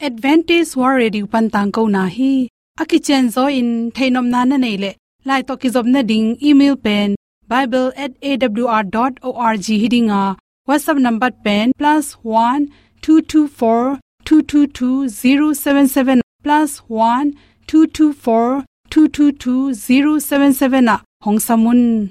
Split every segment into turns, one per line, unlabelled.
advantage war radio pan tang ko na hi. Aki chen zo in thainom na na nei le. Lai to ki zob na ding, email pen bible@awr.org hiding a whatsapp number pen, plus one, two two, four, two two two, zero, seven seven, plus one, two two, four, two two two, zero, seven seven, a. Hong samun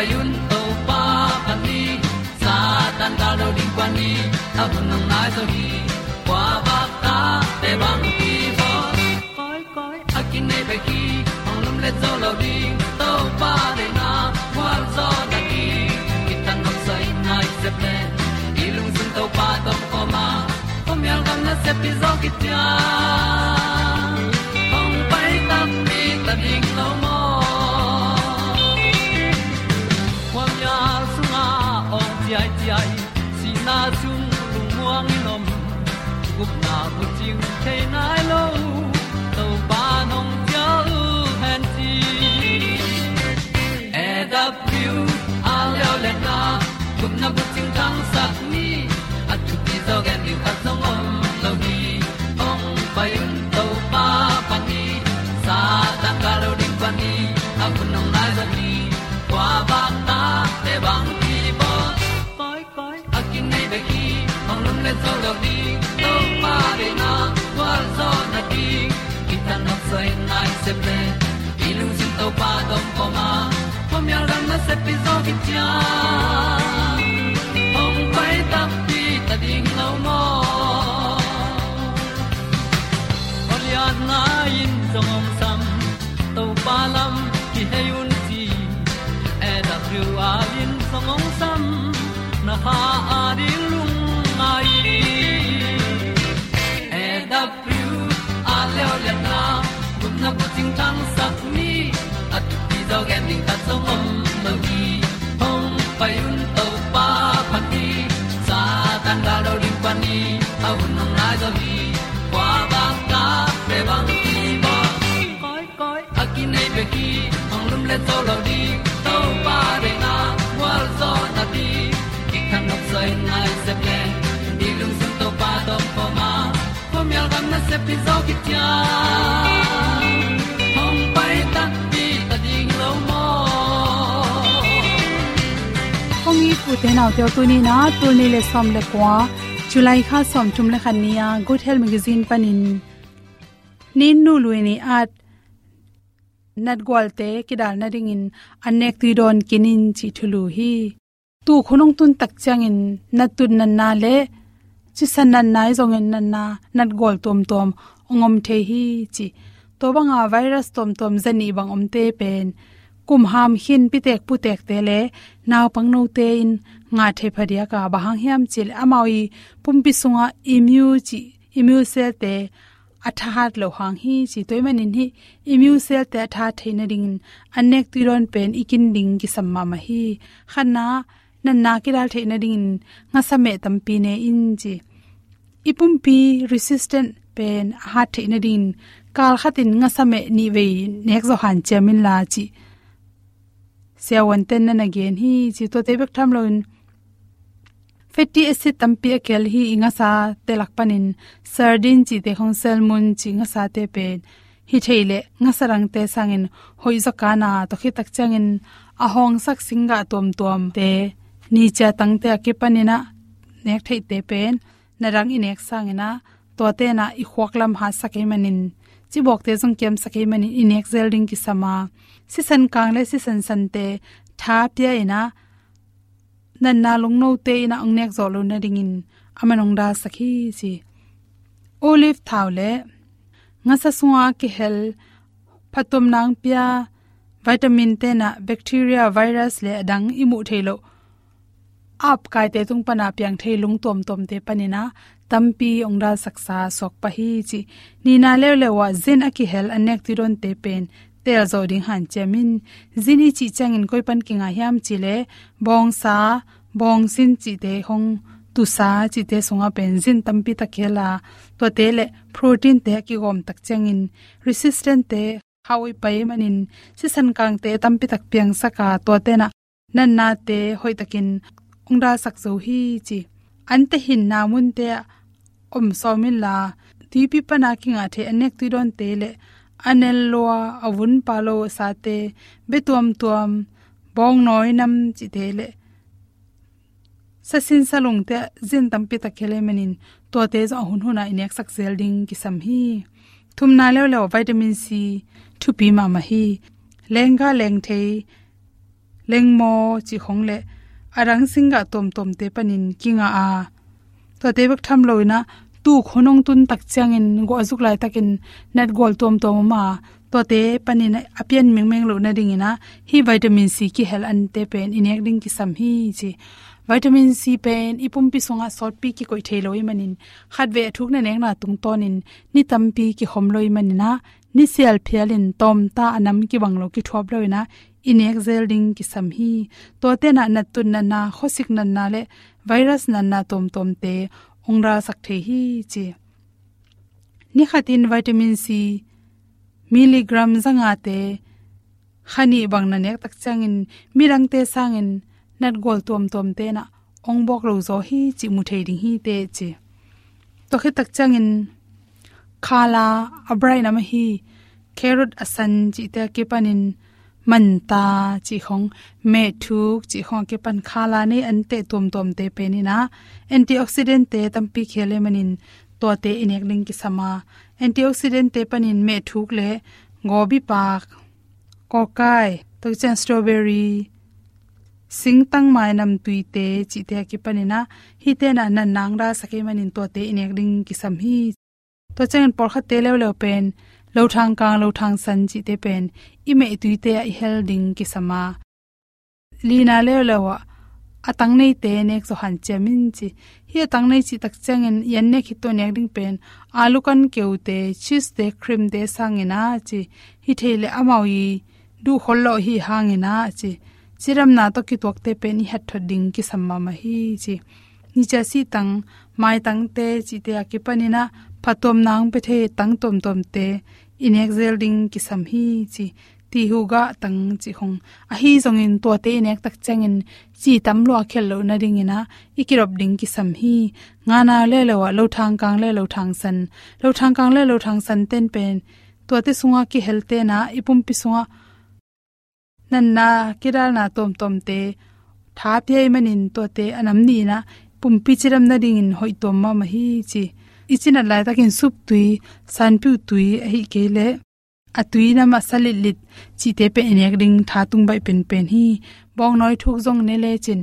hong un to pa pa ni. Sa tan da lo ding kwan ni a bu nang mai so hi kwa ba ta te bang ki bo koi koi a kin nei pe ki ong lum le zo lo ding to pa de na kwa zo da ki ki tan nok sai nai se pe i lung sun to pa to ko ma. Ko mi al gan na se pi zo ki ta ong pai ta mi ta ding lo mo zo gen song om lo ni ong pai un to pa pa ni sa tan ga lo ding pa ni a bu nong lai za ni kwa ba ta te bang ki bo koi koi a kin nei be ki ong lum le zo lo ni to pa de na kwa zo na ki ki tan nok sai nai se ple i sin to pa dom ko ma. Pom yal gam na se pi zo ki tia le to pa de na wa zo na ti ki kan nok sai nai se ple ni lung sun to pa do po ma. Pom yal gam na se pi zo ki tia pai ta ti ta ding lo mo
kong i pu te te tu ni na tu ni le som le kwa july kha som tum le khan nia, good health magazine panin nin nu luini at nat gwal te kidal na ring in anek ti don kinin chi thulu hi. Tu khonong tun tak chang in natun nan na le, chi san nan nai zong en nan na, nat gol tom tom ongom the hi chi. To banga virus tom tom zani bang om te pen. Kum ham hin pitek putek te le, naw pang no te in nga the phadia ka bahang hiam chil amawi pumpi sunga imu chi, imu cell te athahat lo hang hi chi toy manin hi immune cell te atha theina ding anek tiron pen ikin ding ki samma ma hi. Khana nan na ki dal theina ding nga same tampi ne in chi. Ipumpi resistant pen ha theina ding kal khatin nga same ni ve nek zo han chemin la chi. Siawan ten na again hi chi to te bek tham loin fatty acid tampi akel hi inga sa telak panin sardine chi te khong salmon chi nga sa te pen hi theile nga sarang te sangin. Hoi zaka na to khi tak changin. A hong sak singa tom tom te. Ni cha tang te ki panina. Nek thei te pen narang inek sangina. To te na i khwaklam ha sakai manin. Chi bok te jong kem sakai manin. Inek zelding ki sama. Si san kang le si san san te. Tha pya ina nan na long no te ina ang nek zo lo na ringin amanong da sakhi si. Olive thawle nga sa suwa ki hel. Phatom nang pia. Vitamin te na bacteria virus le adang imu thelo ap kai te tung pana piang thei lung tom tom te panina tampi ongda saksa sok pa hi chi ni na le le wa zen aki hel anek ti ron te pen tel zo ding han chemin zini chi changin koi pan kinga hiam chile bong sa bong sin chi te hong tu sa chi te songa benzin tampi ta khela to te le protein te ki gom tak changin resistant te hawi pai manin si san kang te tampi tak piang saka to te na nan na te hoi takin ongra sak zo hi chi ante hin na mun te om so min la ti pi pa na ki nga the anek ti don te le anel loa avun palo sate, betuam tuam, bong noi nam chi thele. Sasin salung te, zin tampi ta khele manin to te zo hun huna inek sak zel ding ki sam hi. Thum na le le vitamin c thu pi ma ma hi. Lenga leng the, leng mo chi khong le. Arang singa tom tom te panin kinga a. To te bak tham loina tu khonong tun tak changin go azuk lai takin net gol tom tom ma, to te panin apian meng meng lo na ding ina, hi vitamin c ki hel an te pen in ek ding ki sam hi chi. Vitamin c pen, ipum pi songa salt pi ki koi thelo i manin. Khat ve thuk na neng na tung tonin, ni tam pi ki hom loi manina ni sel phialin tom ta anam ki banglo ki thop loina in ek zel ding ki sam hi. To te na na tun na na, khosik na na le, virus na na tom tom te ongra sak the hi chi. Ni khatin vitamin c, milligram zanga te, khani bang na nek tak changin mirang te sangin, nat gol tom tom te na, ong bok lo zo hi chi mu thei ding hi te chi. To khi tak changin, khala abrai na ma hi, carrot asan chi te ke panin man ta chi khong, me thuk chi khong ke pan khala ne an te tom tom te pe ni na. Antioxidant te tampi khele manin, to te inek ling ki sama. Antioxidant te panin me thuk le gobi pak, kokai to chen strawberry, sing tang mai nam tui te chi te ki panina hi te na nan nang ra sake manin, to te inek ring ki sam hi. To chen por kha te le le pen lo thang kang lo thang san chi te pen i me tui te i hel ding ki sama lina le le wa atang nei te nek so han chemin chi hi atang nei chi tak changen yan ne khi to nek ding pen alu kan keu te cheese te cream te sangena chi hi thele amawi du hollo hi hangena chi chiram na to ki tok te pen hi hat ding ki samma ma hi chi ni cha si tang mai tang te chi te a ki panina patom nang pe the tang tom tom te. In exel ding ki sam hi chi ti hu ga tang chi hong. A hi zong in to te nek tak chang in chi tam lo khel lo na ding ina. Ikirop ding ki sam hi. Nga na le lo wa lo thang kang le lo thang san. Lo thang kang le lo thang san ten pen. To te sunga ki helte na, ipum pi sunga. Nan na, kiral na tom tom te. Tha pye manin to te anam ni na. Pum pi chiram na ding in hoi tom ma ma hi chi ichina lai takin sup tui, san pu tui, hi kele atui na ma salit lit chi te pe enek ding tha tung bai pen pen hi. Bong noi thuk jong ne le chin.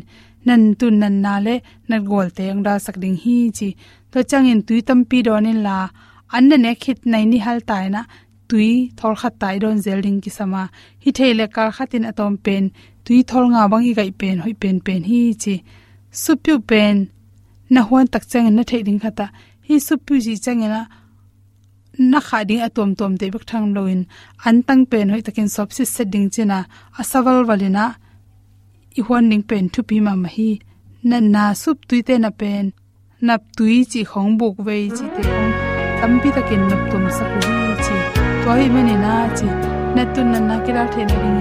Nan tun nan na le nat gol te ang da sak ding hi chi. To chang in tui tam pi don in la. An na ne khit nai ni hal tai na. Tui thol khat tai don zel ding ki sama. Hi theile kar khatin atom pen. Tui thol nga bang i gai pen, hoi pen pen hi chi. Supyu pen. Na huan tak chang na thei ding khata hi su pu ji changena na kha ding atom tom te bak thang loin an tang pen hoi takin sop si setting china asawal walina i hon ning pen thu pi ma ma hi. Na na sup tui te na pen. Nap tui chi khong buk wei chi te khong. Tampi takin nap tum sa ku hi chi. Toy mani na chi. Na tun na na kira the na ring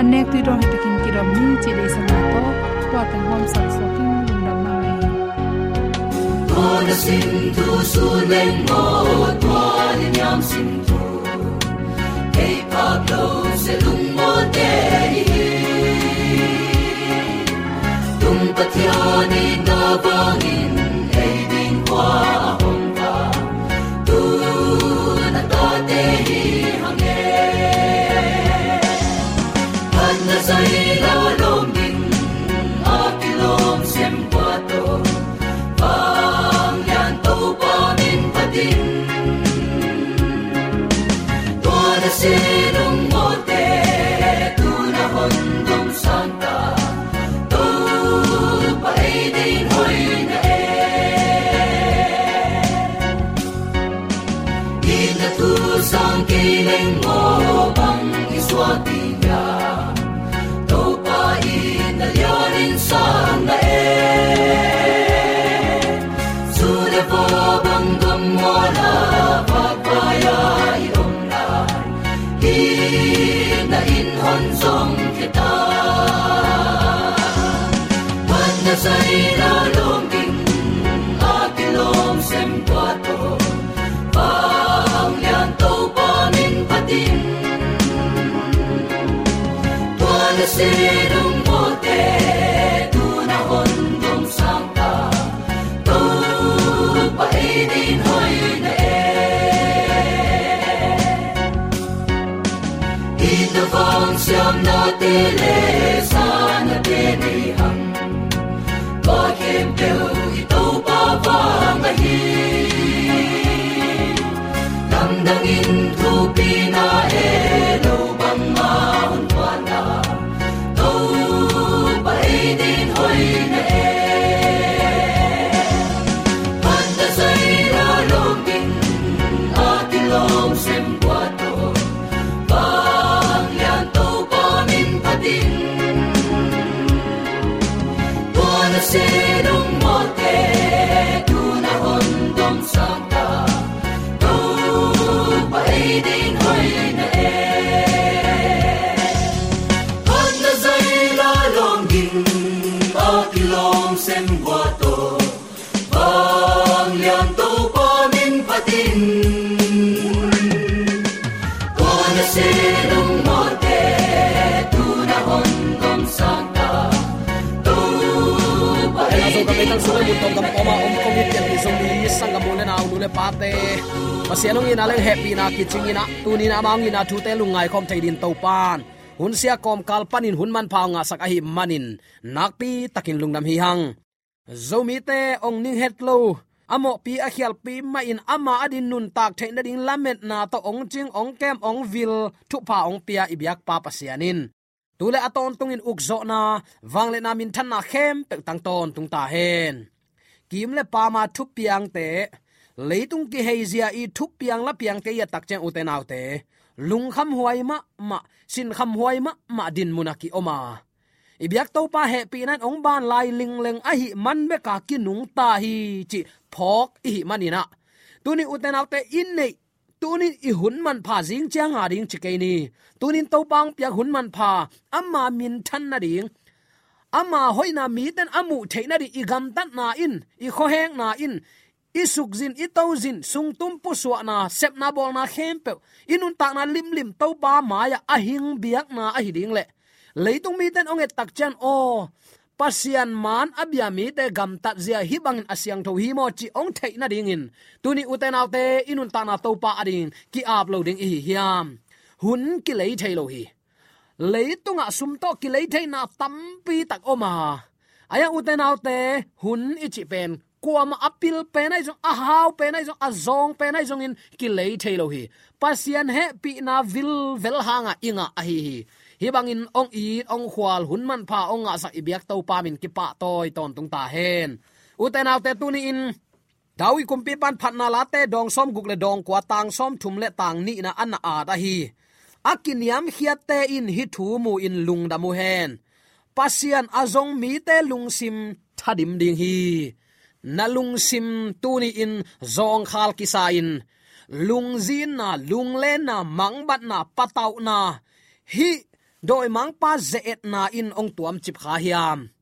anek tu ro hi takin kirom ni chi le sa na to. To ta hom sak so
to na sin tu su leng mo to ni nyam sin tu hey pablo, se lung mo te siam na te le sa na te ni hang ko kem teu i to pa vang a hi dang dang in thu pi na e
happy na kiching ina tunin amang ina thu te lungai khom thei din to pan hun sia kom kal panin hun man phao nga sak a hi manin. Nakpi takin lungnam hi hang. Zomi te ong ning het lo. Amo pi a khial pi ma in ama adin nun tak the na ding lamet na to ong ching ong kem ong vil thu pa ong pia ibyak pa pasianin tule aton tungin ukzo na wangle na min than na khem pe tang ton tung ta hen. Kim le pa ma thu piang te leitung ki heizia i thup piang la piang te ya tak chang uten autte lung kham huai ma ma, sin kham huai ma ma din munaki oma. Ibyak to pa he pi nan ong ban lai ling leng a hi man be ka ki nung ta hi chi phok i hi manina tuni uten autte in nei. Tunin i hun man pha jing chang a ding chi ke ni. Tunin to pang pya hun man pha, amma min than na ding. Ama hoina mi ten amu theina ri igam tat na in, i kho heng na in isuk zin i to zin, sung tum pu su na, sep na bol na khempe inun ta na lim lim to ba ma ya ahing biak na a hi le. Leitung mi ten onge tak chan o, pasian man abia mi te gam tat zia hi bang asyang tho hi mo chi ong thei na ding in. Tuni uten autte inun ta na to pa adin ki uploading hi hiam. Hun ki lei thei lo hi. Leitunga sumto na tam tampi tak oma. Aya uten autte hun ichi pen kuam apil penai jong a hau pe jong a zong jong in ki lei thailo hi. Pasian he pi na vil vel hanga inga a hi. Hi hi bangin ong i, ong khwal hun man pha ong nga sak ibyak to pa min ki pa toy ton tung ta hen. Uten autte tuni in dawi kumpi pan phat na la te dong som guk le dong kwa tang som thum le tang ni na an a da hi. Akin yam hiat te in hi thu mu in lung da mu hen. Pasian azong mi te lung sim thadim ding hi nalung sim tuni in, zong khal kisain in. Lung zin na, lung len na, mang bat na, patau na. Hi, doi mang pa zeet na in ong tuam chip kha hiam.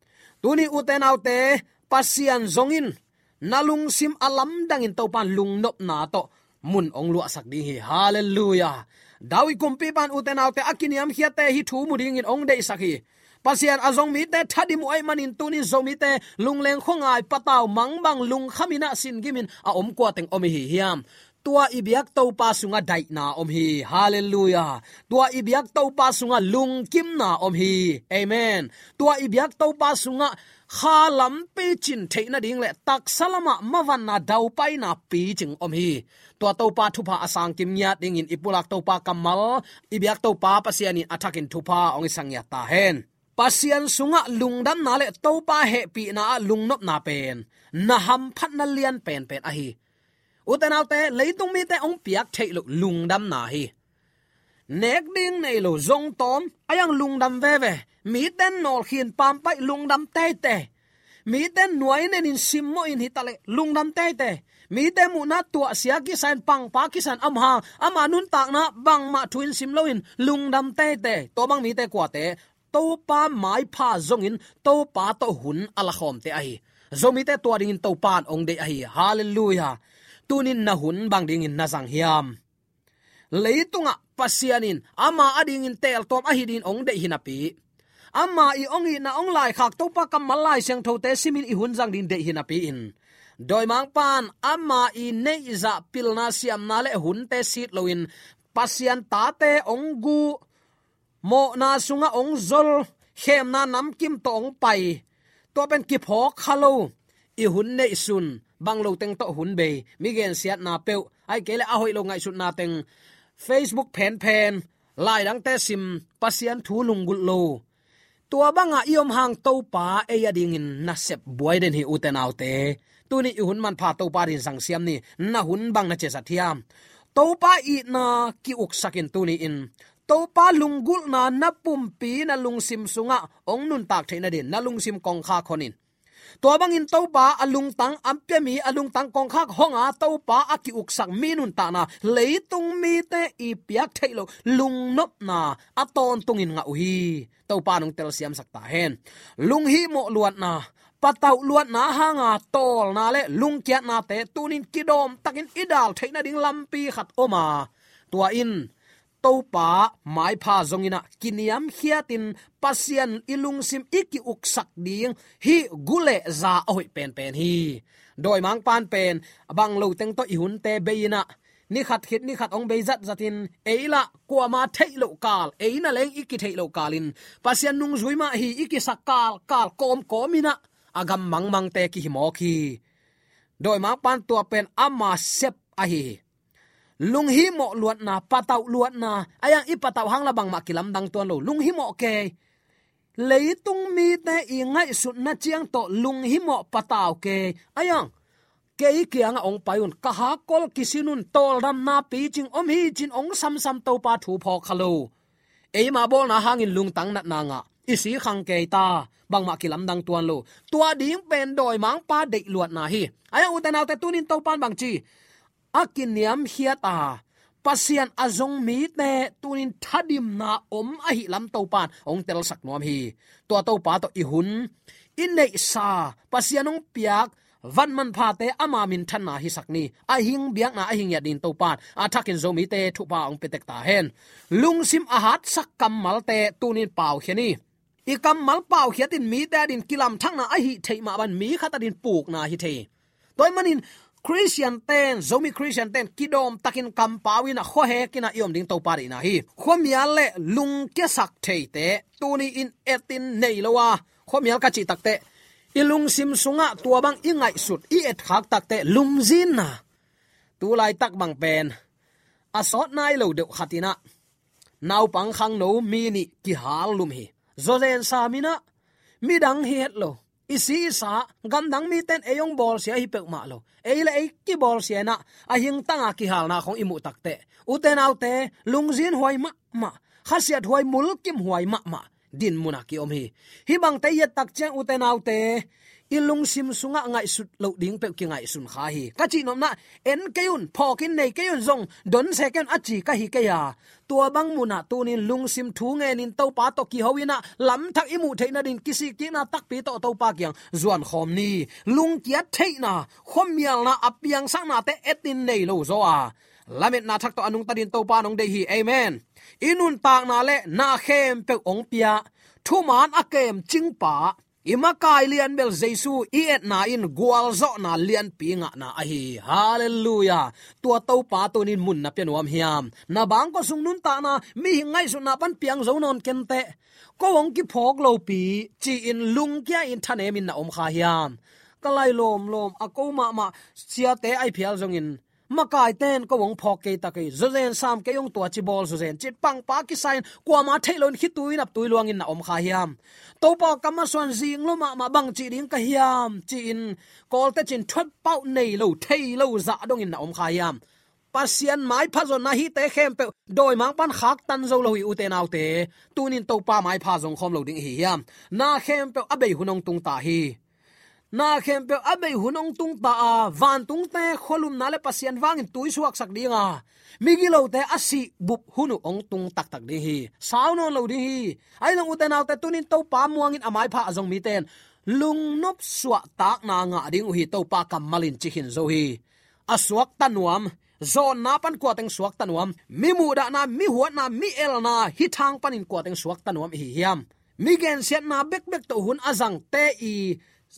Tuni uten autte pasian zongin nalung sim alam dangin to pan lung nop na to. Mun ong lua sak ding hi. Hallelujah. Dawi kumpi pan uten autte akiniam hiate hi thu mu ding in ong dei sakhi pasian azong mi te thadi mu ai manin tuni zomi te lungleng khongai pataw mangbang lung khamina sin gimin, a om kwa teng omi hi hiam. Tua ibyak to pa sunga dai na om hi. Hallelujah. Tua ibyak to pa sunga lung kim na om hi. Amen. Tua ibyak to pa sunga kha lam pe chin theina ding le, tak salama mawan na dau pai na pi ching om hi. Tua to pa thu pa asang kim nya ding in ipulak to pa kamal ibyak to pa pasiani athakin thu pa ong sang ya ta hen pasian sunga lungdam na le topa he pi na lungnop na pen. Na ham phat na lian pen pen a hi. Uten autte leitung mi te ong piak thailo lungdam na hi. Nek ding nei lo zong tom, ayang lungdam ve ve. Mi ten nol khin pam pai lungdam te te. Mi ten nuai nen in sim mo in hitale lungdam te te. Mi te mu na tua sia ki san pang pa ki san am ha. Ama nun tak na bang ma thuin sim lo in lungdam te te. To bang mi te kwa te to pa mai pha zong in to pa to hun ala khom te ai zomi te to ding to pan ong de ai hallelujah. Tunin na hun bang ding in na sang hiam. Leitunga pasianin ama ading in tel tom ahidin ong de hinapi ama i ong i na ong lai khak to pa kam malai seng tho te simin i hun jang din de hinapi in. Doi mang pan, ama i nei za pilna siam na le hun te sit loin pasian ta te ong gu mo na sunga ong zol khem na nam kim to ong pai to pen ki pho khalo i hun nei sun bang lo teng to hun be mi gen siat na pe ai kele a hoi lo ngai sut na teng facebook pen pen lai dang te sim pasian thu lung gul lo tua banga iom hang to pa e ya ding in na sep boy den hi uten autte tuni i hun man pha to pa rin sang siam ni, na hun bang na che sa thiam to pa i na ki uk sakin tuni in to pa lungul na napum pi na lungsim sunga. Ong nun tak theina din. Na lungsim kong kha khonin. To bang in to pa alung tang ampya mi alung tang kong khak honga to pa aki uksak minun ta na. Leitung mi te i piak thailo lung nop na. Aton tungin nga uhi. To pa nung tel siam sakta hen. Lung hi mo luat na. Patau luat na hanga tol na le. Lung kiat na te tunin kidom. Takin idal thaina ding lampi khat oma. Tua in to pa mai pha zongina. Kiniam hiatin pasian ilungsim iki uksak ding. Hi gule za oi pen pen hi. Doi mang pan pen, bang lo teng to ihun hun te beina. Ni khat khit, ni khat ong be zat zatin. Eila kwa ma thailo kal. Eina leng iki thailo kalin. Pasian nung zuima hi iki sakal kal kom komina. Agam mang mang te ki mo ki. Doi mang pan tua pen ama sep ahi hi lung hi mo luat na, patau luat na. Ayang i patau hang la bang ma kilam dang tuan lo. Lung hi mo ke. Leitung mi te i ngai sut na chiang to lung hi mo patau ke. Ayang, ke kiang ong payun ka ha kol kisinun tol ram na pi ching om hi chin ong sam sam to pa thu pho khalo ei ma bol na hangin lung tang nat na nga. Isi khang ke ta. Bang ma kilam dang tuan lo. Tua ding pen doi mang pa de luat na hi. Ayang utanau te tunin to pan bang chi akiniam hiata pasian azong mi te, tunin thadim na om a hi lam to pan ong tel sak nom hi. To to pa to i hun in nei sa pasianong piak, van man pha te ama min than na hi sakni a hing biak na a hing ya din to pan a thakin zo mi te, thu pa ong petek ta hen. Lung sim a hat sak kam mal te, tunin pau hiani i kam mal pau hiatin mi te din kilam thang na a hi thei ma ban mi khata din puk na hi thei. Toy manin christian ten zomi christian ten kidom takin kampawin a kho he kina iom ding to pari na hi. Khomial le lung ke sak thei te tuni in etin nei lowa à. khomial ka chi takte ilung sim sunga tua bang ingai sut i et khak takte lung lungzin na tu lai tak bang pen asot nai lo de khatina nau pang khang no mi ni ki hal lum hi. Zolen samina mi dang hi het lo isi sa, gam dang mi ten eyong bol sia hi pek ma lo. Eile ei, ki bol sia na, a hing tanga ki hal na khong imu takte uten autte lungzin huai ma ma. Khasiat huai mul kim huai ma ma. Din muna ki om hi. Hi bang te yet tak chang uten autte ilung sim sunga ngai sut lo ding pe ki ngai sun kha hi. Ka chi nom na en keun phokin nei keun zong, don second achi ka hi ke ya. Tua bang muna tunin lung sim thu nge nin to pa to ki hoina lam thak imu theina din kisi ki na tak pi to to pa kyang. Zuan khom ni, lung kia theina khom mial na apiang sang na te etin nei lo zo a. Lamet na thak to anung tadin to pa nong de hi, amen. Inun tak na le na khem pe ong pia, thu man akem ching pa ima kai lian bel jesu i et na in gwal zo na lian pinga na a hi. Hallelujah. Tua to pa to nin mun na pian wam hiam. Na bang ko sung nun ta na, mi ngai su na pan piang zo non ken te. Ko wong ki phok lo pi, chi in lung kya in thane min na om kha hiam. Kalai lom lom, a ko ma ma, sia te ai phial zong in ma kai ten ko wong phok ke ta ke zo sam ke yong tua chi bol zo chit pang pa ki sign kwa ma thailon khi tuin ap tui luang in na om kha hiam to pa kama swan jing lo ma ma bang chi ding ka hiam chi in kol te chin thot pau nei lo thei lo za dong in na om kha hiam pasian mai phazon na hi te khem pe doi mang pan khak tan zo lo hi u te nau te tunin to pa mai pha zong khom lo ding hi hiam na khem pe abei hunong tung ta hi na khem pe abe hunong tung ta a, van tung te, kholum na le pasian wangin tui suak sak dinga. Migilo te asi bup hunu ong tung tak tak di hi. Sauno lo di hi? Ai long uten autte tunin to pa muangin amai pha azong mi ten. Lung nop suwa tak na nga ding hi to pa kamalin chi hin zo hi. Aswak tanuam zon na pan kwa teng suak tanuam mi mu da na, mi huat na, mi el na, hi thang panin kwa teng suak tanuam hi hiam. Mi gen set na bek bek to hun azang te i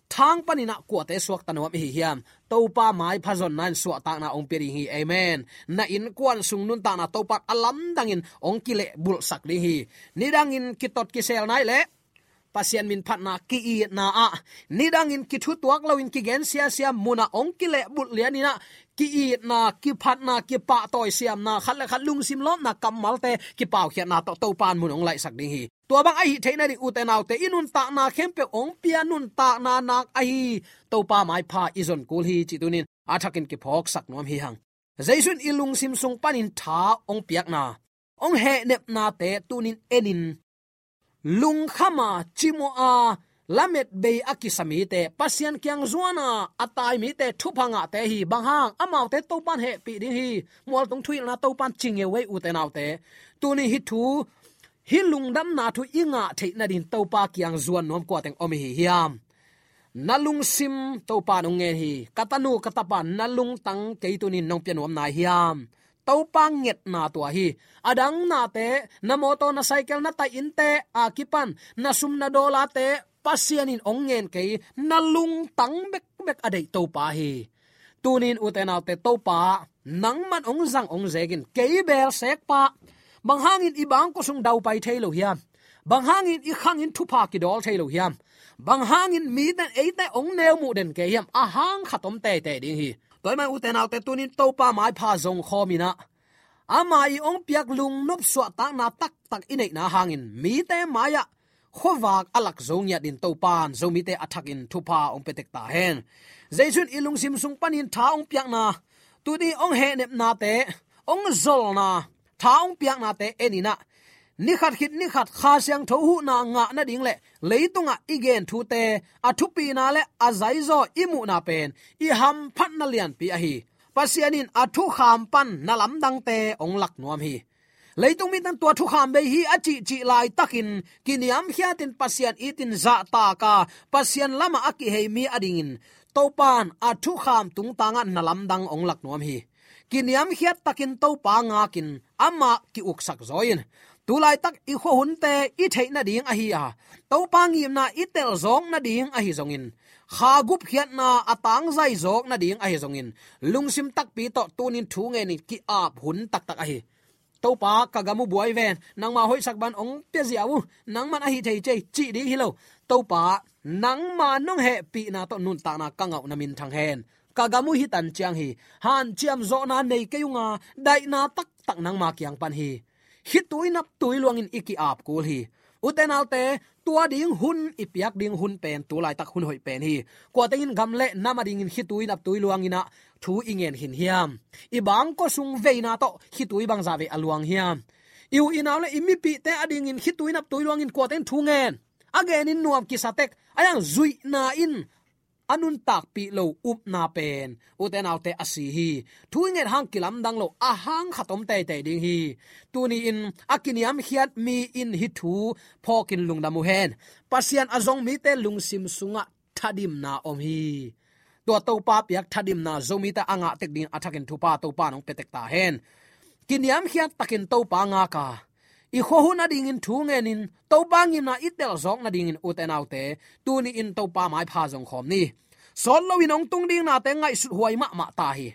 thang panina kwa te suak tanwa hi hiam. Topa mai phazon nan suwa ta na ong peri hi, amen. Na in kwan sung nun ta na topa alam dangin ong kile bul sak li hi. Ni dangin kitot kisel nai le. Pasian min phat na ki i na a. Ni dangin ki thu tuak lawin ki gen sia sia muna ong kile bul liani na. Ki i na, ki phat na, ki pa toy siam na. Khal khal lung sim lom na kamal te. Ki pau khia na to to pan mun ong lai sak ding hi tua bang ai theina ri uten autte inun ta na khem pe ong pia nun ta na nak ai to pa mai pha izon kul hi chi tunin. Athakin ki phok sak nom hi hang. Jaisun ilung sim sung panin tha ong piak na. Ong he nep na te tunin enin. Lung khama chimo a. Lamet be akisami te pasian kyang zuana. Atai mi te thupanga te hi banghang amau te to pan he pi ding hi. Mol tung thui na to pan chinge we u te nau te. Tuni hi thu hi lungdam na thu inga theina din to pa kyang zuan nom ko teng omi hi hiam. Nalung sim to pa nong nge hi. Katanu katapa nalung tang keitunin nong pianom na hiam. To pa nget na to hi. Adang na te, na moto, na cycle, na ta inte akipan na sum na dola te, pasianin ongen ke nalung tang bek bek adai to pa hi. Tunin utenaw te to pa nang man ong zang ong zegin ke bel pa bang hangin ibang ko sung dau pai thailo hiam. Bang hangin i khangin thupa ki dol thailo hiam. Bang hangin mi den eite ong neu mu den ke hiam. A hang khatom te te ding hi. Toy mai uten autte tunin to pa mai pha zong khomina. Ama i ong piak lung nop swa ta na tak tak inei na hangin. Mi te maya. Khowak alak zong ya din to pan zomi te athak in thupa ong petek ta hen. Zaitun ilung sim sung panin tha ong piak na. Tu di ong he nep na te. Ong zol na. Thaung piak na te enina ni khat khit ni khat kha siang tho hu na nga na ding le leitunga igen thu te athu pi na le azai zo imu na pen i ham phat na lian pi a hi pasianin athu kham pan na lam dang te ong lak nuam hi leitung mi tan tua thu kham be hi achi chi lai takin kiniam hiatin pasian itin za ta ka pasian lama aki hei mi adingin topan athu kham tung tanga nalam dang ong lak nuam hi. Kiniam hiat takin topa nga kin, ama ki uksak zoin. Tulai tak i kho hun te i theina ding a hi a. Topa ngim na i tel zong na ding a hi zongin. Kha gup hiat na atang zai zok na ding a hi zongin. Lungsim tak pi to tunin thu nge ni ki ap hun tak tak a hi. Topa kagamu gamu buai ven. Nang ma hoi sak ban ong pe ziawu nang man a hi thei chei, chi ding hi lo to pa nang ma nong he pi na to nun ta na kangau na min thang hen. Kagamu hi tan chiang hi, han chiam zo na nei ke yunga, dai na tak tak nang ma kyang pan hi. Hi tui nap tui luang in iki ap kul hi. Uten alte, tua ding hun, ipiak ding hun pen, tu lai tak hun hoi pen hi. Kwa tengin gamle nama ding in hi tui nap tui luang ina, thu ingen hin hiam. I bang ko sung veina to, hi tui bang za ve aluang hiam. Iu inaule imi pi te ading in hi tui nap tui luang in kwa ten thu ngen again in nuam ki satek. Ayang zui na in. Anun tak pi lo up na pen. Uten autte asi hi. Thuinget hang kilam dang lo a hang khatom te te ding hi. Tuni in. Akiniam hiat mi in hi thu. Phokin lungdamu hen. Pasian azong mi te lung sim sunga thadim na om hi. To to pa piak thadim na zomi ta anga tek ding athakin thupa to pa nong petek ta hen. Kiniam hiat takin to pa nga ka i kho hu na ding in thu ngen in, to bang in na itel zong na ding in uten autte. Tu ni in to pa mai pha jong khom ni. Sol lo in ong tung ding na te ngai su huai ma ma ta hi.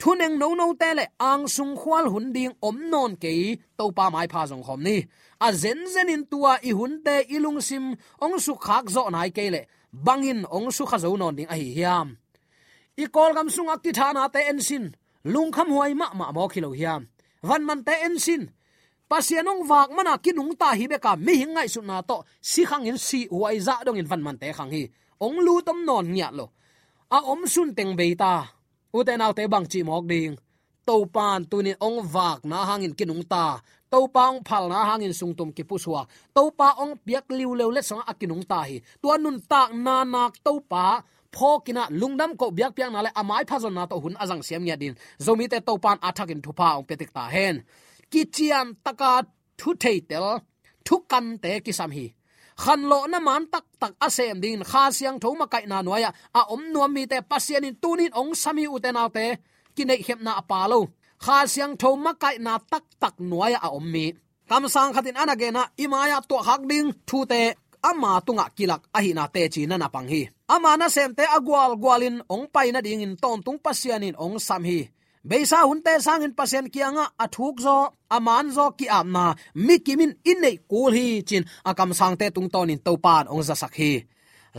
Thu neng no no te le ang sung khwal hun ding om non ke to pa mai pha jong khom ni. A zen zen in tua i hun te ilung sim, ong su khak zo nai ke le. Bangin ong su kha zo non ding a hi hiam. I kol gam sung ak ti thana te en sin. Lung kham huai ma ma mo khilo hiam. Van man te en sin pasianong wak mana kinung ta hi beka mi hingai su na to. Si khang in si wai za dong in van man te khang hi. Ong lu tom non nya lo. A om sun teng be ta. U te nau te bang chi mok ding. To pan tu ni ong wak na hangin kinung ta. To pa ong phal na hangin sung tum ki puswa to pa ong piak liu leu le song kinung ta hi. Tu nun ta na nak to pa phokina lungdam ko biak piak na le amai phazon na to hun azang siam nya din. Zomi te to pan athakin thupa ong petik ta hen kichian taka thu thei tel, thu kan te ki sam hi. Khan lo na man tak tak asem din, kha siang thoma kai na noya a om nuam mi te pasian in tunin ong sami uten ki nei hem na apalo kha siang thoma kai na tak tak noya a om mi. Kam sang khatin anagena imaya to hak ding, thu te ama tunga kilak ahina te chi na na pang hi. Ama na sem te agwal gwalin ong pai na ding in ton tung pasianin ong sam hi beisa hunte sangin pasien kianga athuk zo aman zo ki amna mi kimin inei kul hi chin akam sangte tung tonin topan ong za sakhi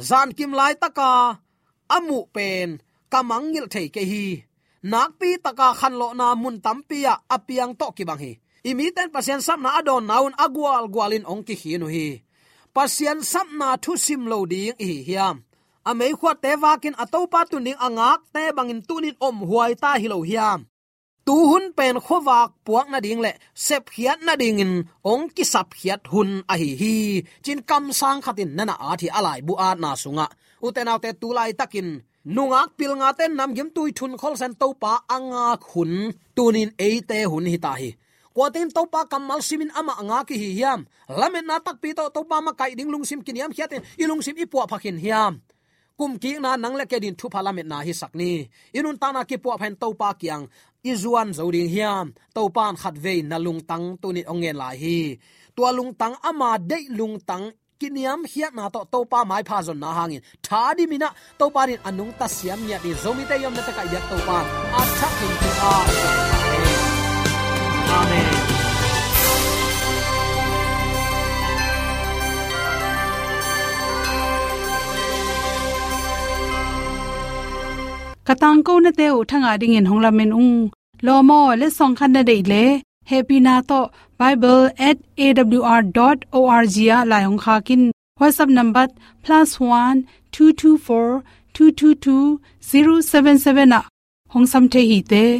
zan kim lai taka amu pen kamangil thei ke hi. Nak pi taka khan lo na mun tampia apiang to ki bang hi. Imi ten pasien sam na adon naun agwal gwalin ong ki hi no hi. Pasien sam na thu sim lo ding hi hiam. Amei khwa te wakin atopa tuning angak te bangin tunin om huai ta hilo hiam tu hun pen khowak puak na ding le sep khiat na ding in ong ki sap khiat hun a hi hi chin kam sang khatin nana a thi alai bu a na sunga uten autte tu lai takin nungak pil nga ten nam gem tui thun khol san to pa anga khun tunin e te hun hi ta hi kwatin to pa kamal simin ama anga ki hi hiam lamen na tak pi to to pa ma kai ding lung sim kiniam khiaten ilung sim ipua phakin hiam kum ki na nang le ke din thu parliament na hi sakni. Inun ta na ki po phen to pa kyang izuan zoding hiam. To pan khat ve na lung tang tu ni ongen la hi. Tua lung tang ama de lung tang. Kiniam hiat na to to pa mai pha zon na hangin. Tha di mina. To pa rin anung ta siam nya di. Zomi te yom na ta ka ya to pa a thak in ti a. Amen.
Katang ko na te u thanga ding in hongla men ung lo mo le song khan na dei le happy na to bible@awr.org ya la yong kha kin whatsapp number +1 224 222 077 na hong sam the hi te